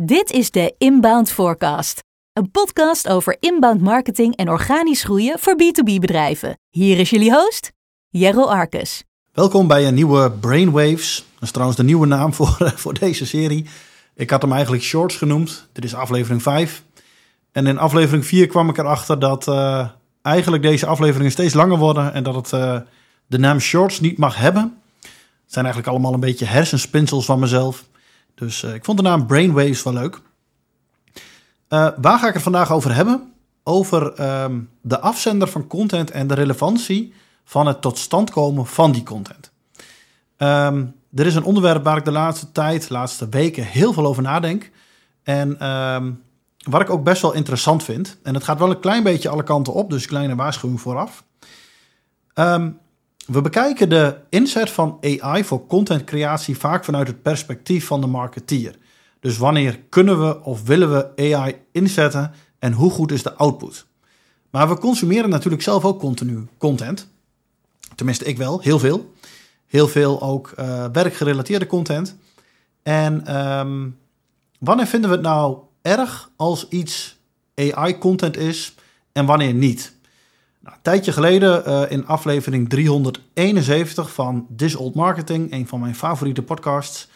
Dit is de Inbound Forecast, een podcast over inbound marketing en organisch groeien voor B2B bedrijven. Hier is jullie host, Jero Arkus. Welkom bij een nieuwe Brainwaves. Dat is trouwens de nieuwe naam voor, voor deze serie. Ik had hem eigenlijk Shorts genoemd. Dit is aflevering 5. En in aflevering 4 kwam ik erachter dat uh, eigenlijk deze afleveringen steeds langer worden en dat het uh, de naam Shorts niet mag hebben. Het zijn eigenlijk allemaal een beetje hersenspinsels van mezelf. Dus uh, ik vond de naam Brainwaves wel leuk. waar ga ik het vandaag over hebben? Over um, de afzender van content en de relevantie van het tot stand komen van die content. Um, er is een onderwerp waar ik de laatste tijd, de laatste weken, heel veel over nadenk. En um, wat ik ook best wel interessant vind. En het gaat wel een klein beetje alle kanten op, dus kleine waarschuwing vooraf. Um, we bekijken de inzet van AI voor contentcreatie vaak vanuit het perspectief van de marketeer. Dus wanneer kunnen we of willen we AI inzetten en hoe goed is de output? Maar we consumeren natuurlijk zelf ook continu content. Tenminste, ik wel, heel veel. Heel veel ook uh, werkgerelateerde content. En um, wanneer vinden we het nou erg als iets AI-content is en wanneer niet? Nou, een tijdje geleden uh, in aflevering 371 van This Old Marketing, een van mijn favoriete podcasts,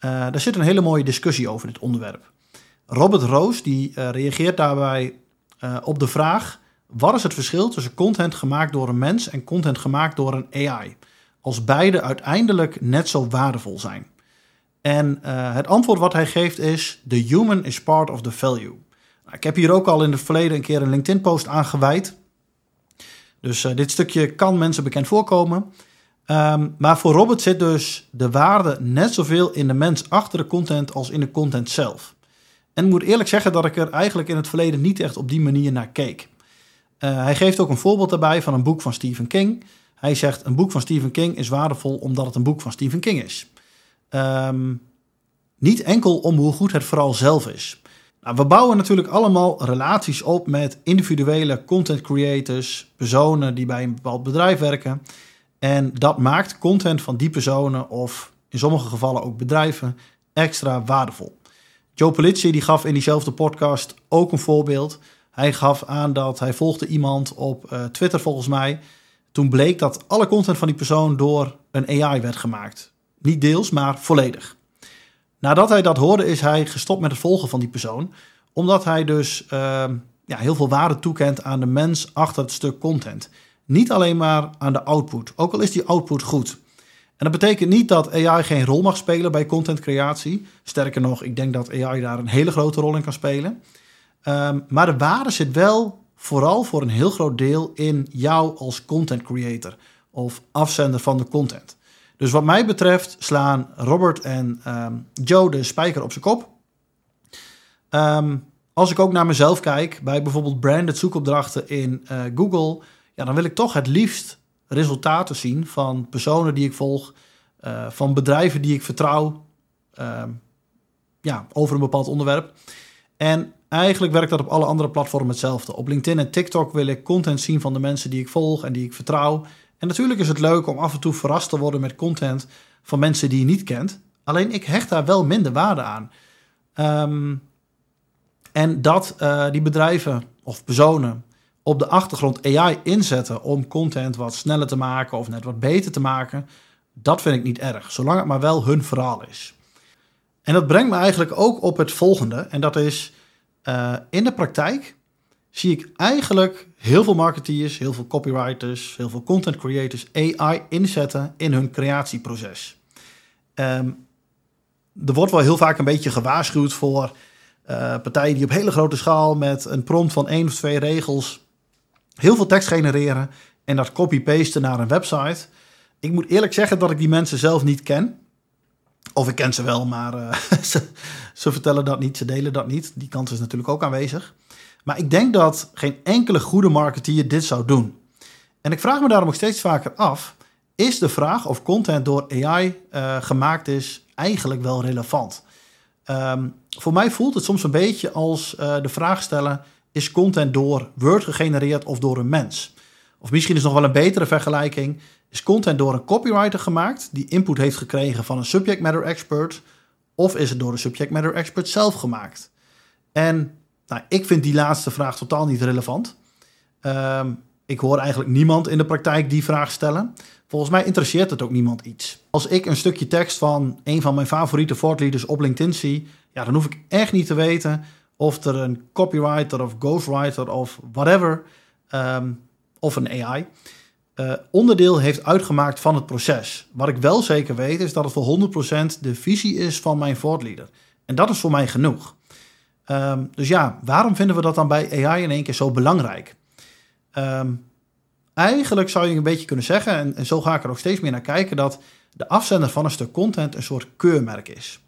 uh, daar zit een hele mooie discussie over dit onderwerp. Robert Roos die uh, reageert daarbij op de vraag: wat is het verschil tussen content gemaakt door een mens en content gemaakt door een AI? Als beide uiteindelijk net zo waardevol zijn. En het antwoord wat hij geeft is: The human is part of the value. Nou, ik heb hier ook al in het verleden een keer een LinkedIn-post aan gewijd. Dus uh, dit stukje kan mensen bekend voorkomen. Um, maar voor Robert zit dus de waarde net zoveel in de mens achter de content als in de content zelf. En ik moet eerlijk zeggen dat ik er eigenlijk in het verleden niet echt op die manier naar keek. Uh, hij geeft ook een voorbeeld daarbij van een boek van Stephen King. Hij zegt: Een boek van Stephen King is waardevol omdat het een boek van Stephen King is. Um, niet enkel om hoe goed het vooral zelf is. Nou, we bouwen natuurlijk allemaal relaties op met individuele content creators, personen die bij een bepaald bedrijf werken. En dat maakt content van die personen of in sommige gevallen ook bedrijven extra waardevol. Joe Polizzi die gaf in diezelfde podcast ook een voorbeeld. Hij gaf aan dat hij volgde iemand op uh, Twitter volgens mij. Toen bleek dat alle content van die persoon door een AI werd gemaakt. Niet deels, maar volledig. Nadat hij dat hoorde, is hij gestopt met het volgen van die persoon. Omdat hij dus uh, ja, heel veel waarde toekent aan de mens achter het stuk content. Niet alleen maar aan de output, ook al is die output goed. En dat betekent niet dat AI geen rol mag spelen bij contentcreatie. Sterker nog, ik denk dat AI daar een hele grote rol in kan spelen. Um, maar de waarde zit wel vooral voor een heel groot deel in jou als content creator of afzender van de content. Dus wat mij betreft slaan Robert en um, Joe de spijker op zijn kop. Um, als ik ook naar mezelf kijk, bij bijvoorbeeld branded zoekopdrachten in uh, Google, ja, dan wil ik toch het liefst resultaten zien van personen die ik volg, uh, van bedrijven die ik vertrouw, uh, ja, over een bepaald onderwerp. En eigenlijk werkt dat op alle andere platformen hetzelfde. Op LinkedIn en TikTok wil ik content zien van de mensen die ik volg en die ik vertrouw. En natuurlijk is het leuk om af en toe verrast te worden met content van mensen die je niet kent. Alleen ik hecht daar wel minder waarde aan. Um, en dat uh, die bedrijven of personen op de achtergrond AI inzetten om content wat sneller te maken of net wat beter te maken, dat vind ik niet erg, zolang het maar wel hun verhaal is. En dat brengt me eigenlijk ook op het volgende, en dat is uh, in de praktijk zie ik eigenlijk heel veel marketeers, heel veel copywriters, heel veel content creators AI inzetten in hun creatieproces. Um, er wordt wel heel vaak een beetje gewaarschuwd voor uh, partijen die op hele grote schaal met een prompt van één of twee regels heel veel tekst genereren en dat copy-pasten naar een website. Ik moet eerlijk zeggen dat ik die mensen zelf niet ken. Of ik ken ze wel, maar ze, ze vertellen dat niet, ze delen dat niet. Die kans is natuurlijk ook aanwezig. Maar ik denk dat geen enkele goede marketeer dit zou doen. En ik vraag me daarom ook steeds vaker af: is de vraag of content door AI eh, gemaakt is eigenlijk wel relevant? Um, voor mij voelt het soms een beetje als uh, de vraag stellen: is content door Word gegenereerd of door een mens? Of misschien is nog wel een betere vergelijking: is content door een copywriter gemaakt die input heeft gekregen van een subject matter expert? Of is het door de subject matter expert zelf gemaakt? En nou, ik vind die laatste vraag totaal niet relevant. Ehm, ik hoor eigenlijk niemand in de praktijk die vraag stellen. Volgens mij interesseert het ook niemand iets. Als ik een stukje tekst van een van mijn favoriete voortleaders op LinkedIn zie, ja, dan hoef ik echt niet te weten of er een copywriter of ghostwriter of whatever, ehm, of een AI, uh, onderdeel heeft uitgemaakt van het proces. Wat ik wel zeker weet is dat het voor 100% de visie is van mijn voortleader. En dat is voor mij genoeg. Um, dus ja, waarom vinden we dat dan bij AI in één keer zo belangrijk? Um, eigenlijk zou je een beetje kunnen zeggen, en, en, zo ga ik er ook steeds meer naar kijken, dat de afzender van een stuk content een soort keurmerk is.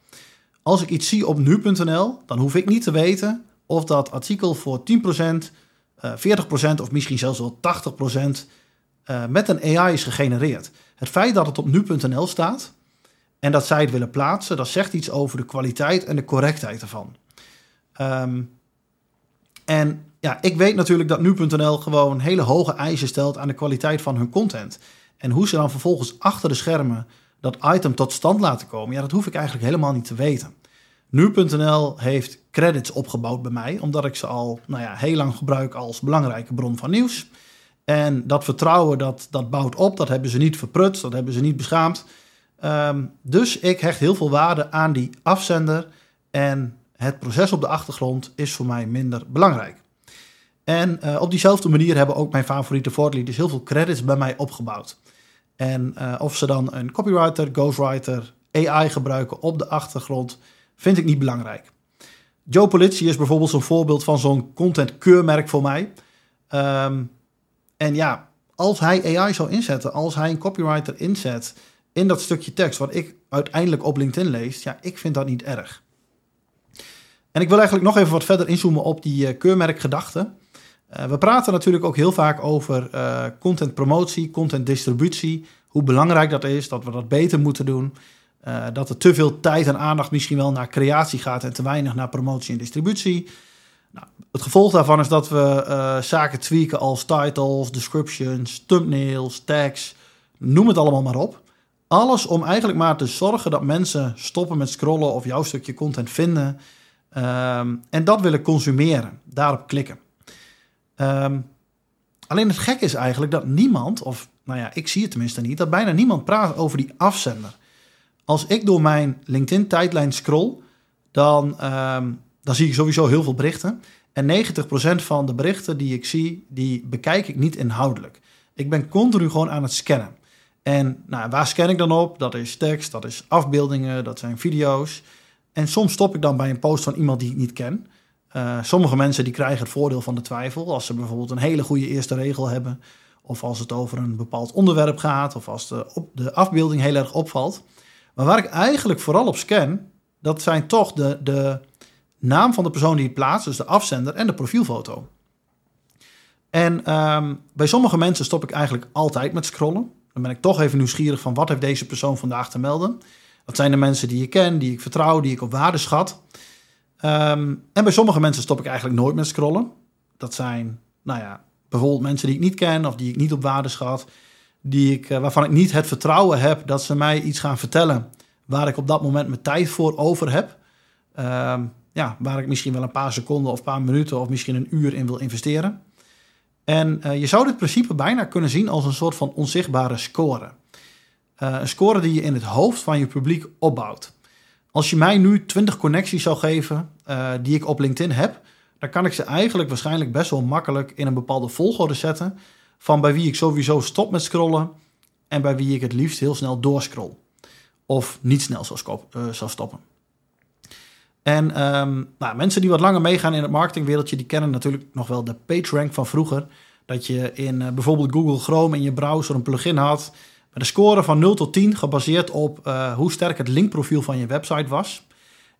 Als ik iets zie op nu.nl, dan hoef ik niet te weten of dat artikel voor 10%, uh, 40% of misschien zelfs wel 80% uh, met een AI is gegenereerd. Het feit dat het op nu.nl staat en dat zij het willen plaatsen, dat zegt iets over de kwaliteit en de correctheid ervan. Um, en ja, ik weet natuurlijk dat nu.nl gewoon hele hoge eisen stelt aan de kwaliteit van hun content. En hoe ze dan vervolgens achter de schermen dat item tot stand laten komen, ja, dat hoef ik eigenlijk helemaal niet te weten. Nu.nl heeft credits opgebouwd bij mij, omdat ik ze al nou ja, heel lang gebruik als belangrijke bron van nieuws. En dat vertrouwen, dat, dat bouwt op, dat hebben ze niet verprutst, dat hebben ze niet beschaamd. Um, dus ik hecht heel veel waarde aan die afzender en het proces op de achtergrond is voor mij minder belangrijk. En uh, op diezelfde manier hebben ook mijn favoriete voortleaders heel veel credits bij mij opgebouwd. En uh, of ze dan een copywriter, ghostwriter, AI gebruiken op de achtergrond, vind ik niet belangrijk. Joe Politie is bijvoorbeeld zo'n voorbeeld van zo'n content keurmerk voor mij. Um, en ja, als hij AI zou inzetten, als hij een copywriter inzet in dat stukje tekst wat ik uiteindelijk op LinkedIn lees, ja, ik vind dat niet erg. En ik wil eigenlijk nog even wat verder inzoomen op die uh, keurmerkgedachte. Uh, we praten natuurlijk ook heel vaak over uh, content promotie, content distributie, hoe belangrijk dat is, dat we dat beter moeten doen. dat er te veel tijd en aandacht misschien wel naar creatie gaat en te weinig naar promotie en distributie. Nou, het gevolg daarvan is dat we zaken tweaken als titles, descriptions, thumbnails, tags, noem het allemaal maar op. Alles om eigenlijk maar te zorgen dat mensen stoppen met scrollen of jouw stukje content vinden um, en dat willen consumeren, daarop klikken. Um, alleen het gek is eigenlijk dat niemand, of nou ja, ik zie het tenminste niet, dat bijna niemand praat over die afzender. Als ik door mijn LinkedIn-tijdlijn scroll, dan um, dan zie ik sowieso heel veel berichten. En 90% van de berichten die ik zie, die bekijk ik niet inhoudelijk. Ik ben continu gewoon aan het scannen. En nou, waar scan ik dan op? Dat is tekst, dat is afbeeldingen, dat zijn video's. En soms stop ik dan bij een post van iemand die ik niet ken. Uh, sommige mensen die krijgen het voordeel van de twijfel. Als ze bijvoorbeeld een hele goede eerste regel hebben. Of als het over een bepaald onderwerp gaat. Of als de, op, de afbeelding heel erg opvalt. Maar waar ik eigenlijk vooral op scan, dat zijn toch de, de, naam van de persoon die het plaatst, dus de afzender en de profielfoto. En um, bij sommige mensen stop ik eigenlijk altijd met scrollen. Dan ben ik toch even nieuwsgierig van wat heeft deze persoon vandaag te melden. Dat zijn de mensen die ik ken, die ik vertrouw, die ik op waarde schat. Um, en bij sommige mensen stop ik eigenlijk nooit met scrollen. Dat zijn, nou ja, bijvoorbeeld mensen die ik niet ken of die ik niet op waarde schat. Die ik, uh, waarvan ik niet het vertrouwen heb dat ze mij iets gaan vertellen waar ik op dat moment mijn tijd voor over heb. Um, ja, waar ik misschien wel een paar seconden of een paar minuten of misschien een uur in wil investeren. En uh, je zou dit principe bijna kunnen zien als een soort van onzichtbare score. Uh, een score die je in het hoofd van je publiek opbouwt. Als je mij nu 20 connecties zou geven uh, die ik op LinkedIn heb, dan kan ik ze eigenlijk waarschijnlijk best wel makkelijk in een bepaalde volgorde zetten. Van bij wie ik sowieso stop met scrollen en bij wie ik het liefst heel snel doorscroll. Of niet snel zou, zou stoppen. En um, nou, mensen die wat langer meegaan in het marketingwereldje, die kennen natuurlijk nog wel de PageRank van vroeger. Dat je in bijvoorbeeld Google Chrome in je browser een plugin had met een score van 0 tot 10, gebaseerd op uh, hoe sterk het linkprofiel van je website was.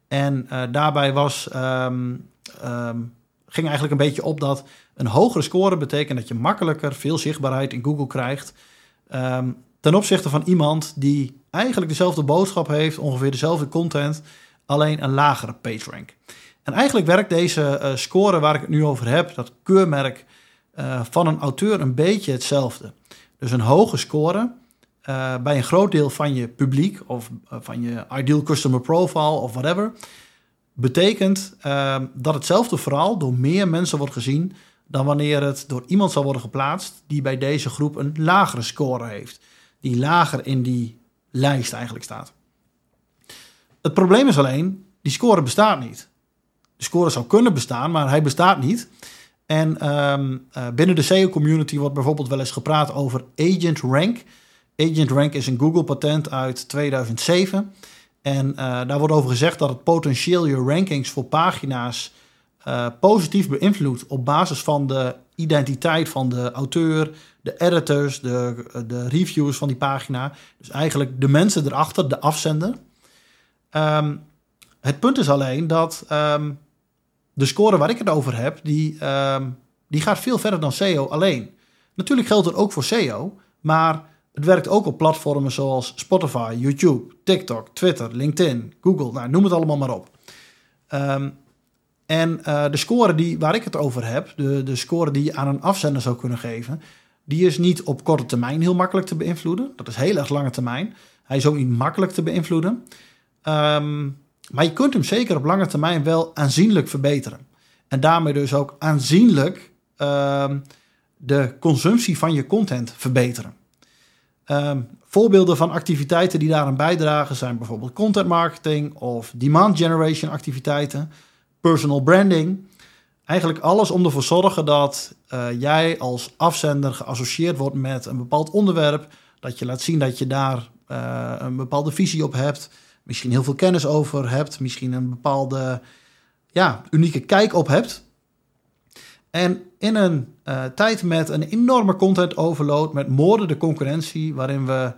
En uh, daarbij was, um, um, ging eigenlijk een beetje op dat een hogere score betekent dat je makkelijker veel zichtbaarheid in Google krijgt. ten opzichte van iemand die eigenlijk dezelfde boodschap heeft, ongeveer dezelfde content alleen een lagere PageRank. En eigenlijk werkt deze uh, score waar ik het nu over heb, dat keurmerk van een auteur, een beetje hetzelfde. Dus een hoge score uh, bij een groot deel van je publiek of uh, van je ideal customer profile of whatever, betekent uh, dat hetzelfde verhaal door meer mensen wordt gezien dan wanneer het door iemand zal worden geplaatst die bij deze groep een lagere score heeft, die lager in die lijst eigenlijk staat. Het probleem is alleen, die score bestaat niet. De score zou kunnen bestaan, maar hij bestaat niet. En um, uh, binnen de SEO-community wordt bijvoorbeeld wel eens gepraat over Agent Rank. Agent Rank is een Google-patent uit 2007. En uh, daar wordt over gezegd dat het potentieel je rankings voor pagina's uh, positief beïnvloedt op basis van de identiteit van de auteur, de editors, de, de reviews van die pagina. Dus eigenlijk de mensen erachter, de afzender. Um, het punt is alleen dat um, de score waar ik het over heb, die, um, die gaat veel verder dan SEO alleen. Natuurlijk geldt het ook voor SEO, maar het werkt ook op platformen zoals Spotify, YouTube, TikTok, Twitter, LinkedIn, Google, nou, noem het allemaal maar op. Um, en uh, de score die, waar ik het over heb, de, de score die je aan een afzender zou kunnen geven, die is niet op korte termijn heel makkelijk te beïnvloeden. Dat is heel erg lange termijn. Hij is ook niet makkelijk te beïnvloeden. Um, maar je kunt hem zeker op lange termijn wel aanzienlijk verbeteren. En daarmee dus ook aanzienlijk um, de consumptie van je content verbeteren. Um, voorbeelden van activiteiten die daaraan bijdragen zijn bijvoorbeeld content marketing of demand generation activiteiten, personal branding. Eigenlijk alles om ervoor te zorgen dat uh, jij als afzender geassocieerd wordt met een bepaald onderwerp. Dat je laat zien dat je daar uh, een bepaalde visie op hebt. Misschien heel veel kennis over hebt. Misschien een bepaalde ja, unieke kijk op hebt. En in een uh, tijd met een enorme content overload, met moordende concurrentie, waarin we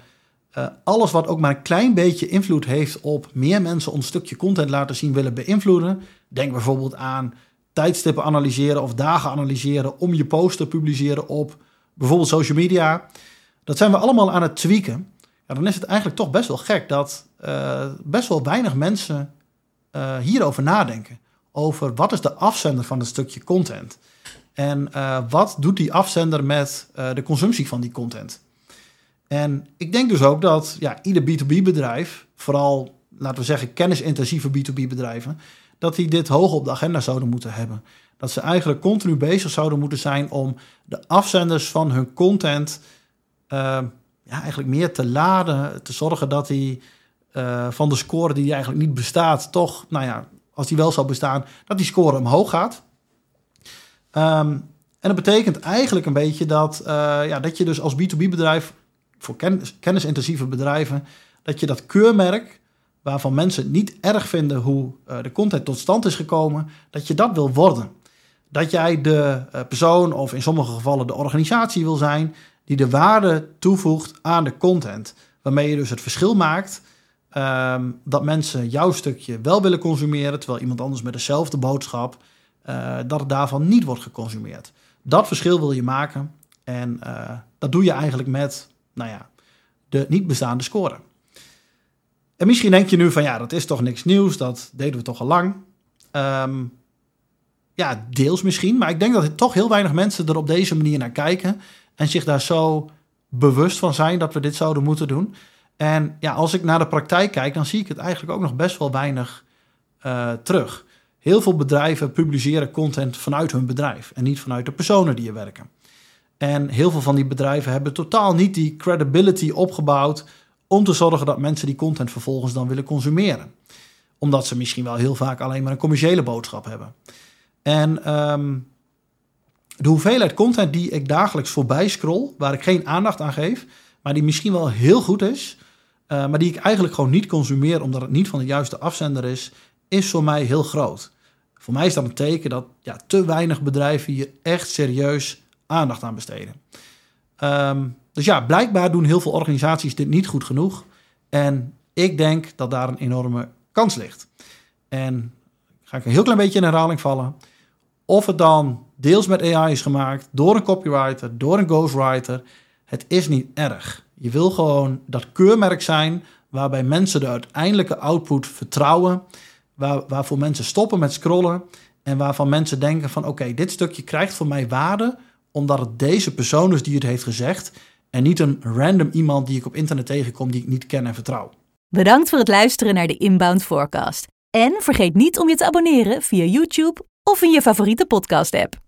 uh, alles wat ook maar een klein beetje invloed heeft op meer mensen ons stukje content laten zien willen beïnvloeden. Denk bijvoorbeeld aan tijdstippen analyseren of dagen analyseren om je post te publiceren op bijvoorbeeld social media. Dat zijn we allemaal aan het tweaken. Ja, dan is het eigenlijk toch best wel gek dat uh, best wel weinig mensen hierover nadenken. Over wat is de afzender van het stukje content? En uh, wat doet die afzender met de consumptie van die content? En ik denk dus ook dat ja, ieder B2B-bedrijf, vooral laten we zeggen kennisintensieve B2B-bedrijven, dat die dit hoog op de agenda zouden moeten hebben. Dat ze eigenlijk continu bezig zouden moeten zijn om de afzenders van hun content uh, ja, eigenlijk meer te laden, te zorgen dat die van de score die eigenlijk niet bestaat, toch, nou ja, als die wel zou bestaan, dat die score omhoog gaat. Um, en dat betekent eigenlijk een beetje dat, uh, ja, dat je dus als B2B-bedrijf voor kennis, kennisintensieve bedrijven, dat je dat keurmerk, waarvan mensen niet erg vinden hoe uh, de content tot stand is gekomen, dat je dat wil worden. Dat jij de uh, persoon of in sommige gevallen de organisatie wil zijn die de waarde toevoegt aan de content. Waarmee je dus het verschil maakt um, dat mensen jouw stukje wel willen consumeren, terwijl iemand anders met dezelfde boodschap, uh, dat het daarvan niet wordt geconsumeerd. Dat verschil wil je maken en dat doe je eigenlijk met nou ja, de niet bestaande score. En misschien denk je nu van ja, dat is toch niks nieuws, dat deden we toch al lang. Um, ja, deels misschien, maar ik denk dat toch heel weinig mensen er op deze manier naar kijken en zich daar zo bewust van zijn dat we dit zouden moeten doen. En ja, als ik naar de praktijk kijk, dan zie ik het eigenlijk ook nog best wel weinig uh, terug. Heel veel bedrijven publiceren content vanuit hun bedrijf en niet vanuit de personen die er werken. En heel veel van die bedrijven hebben totaal niet die credibility opgebouwd om te zorgen dat mensen die content vervolgens dan willen consumeren. Omdat ze misschien wel heel vaak alleen maar een commerciële boodschap hebben. En um, de hoeveelheid content die ik dagelijks voorbij scroll, waar ik geen aandacht aan geef, maar die misschien wel heel goed is, uh, maar die ik eigenlijk gewoon niet consumeer omdat het niet van de juiste afzender is, is voor mij heel groot. Voor mij is dat een teken dat ja, te weinig bedrijven hier echt serieus aandacht aan besteden. Um, dus ja, blijkbaar doen heel veel organisaties dit niet goed genoeg. En ik denk dat daar een enorme kans ligt. En ga ik een heel klein beetje in herhaling vallen. Of het dan deels met AI is gemaakt, door een copywriter, door een ghostwriter, het is niet erg. Je wil gewoon dat keurmerk zijn waarbij mensen de uiteindelijke output vertrouwen, waar, waarvoor mensen stoppen met scrollen en waarvan mensen denken van oké, dit stukje krijgt voor mij waarde omdat het deze persoon is die het heeft gezegd En niet een random iemand die ik op internet tegenkom die ik niet ken en vertrouw. Bedankt voor het luisteren naar de Inbound Forecast. En vergeet niet om je te abonneren via YouTube of in je favoriete podcast-app.